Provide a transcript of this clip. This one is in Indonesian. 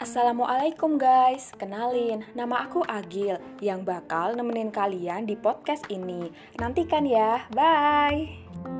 Assalamualaikum guys, kenalin, nama aku Agil yang bakal nemenin kalian di podcast ini. Nantikan ya, bye!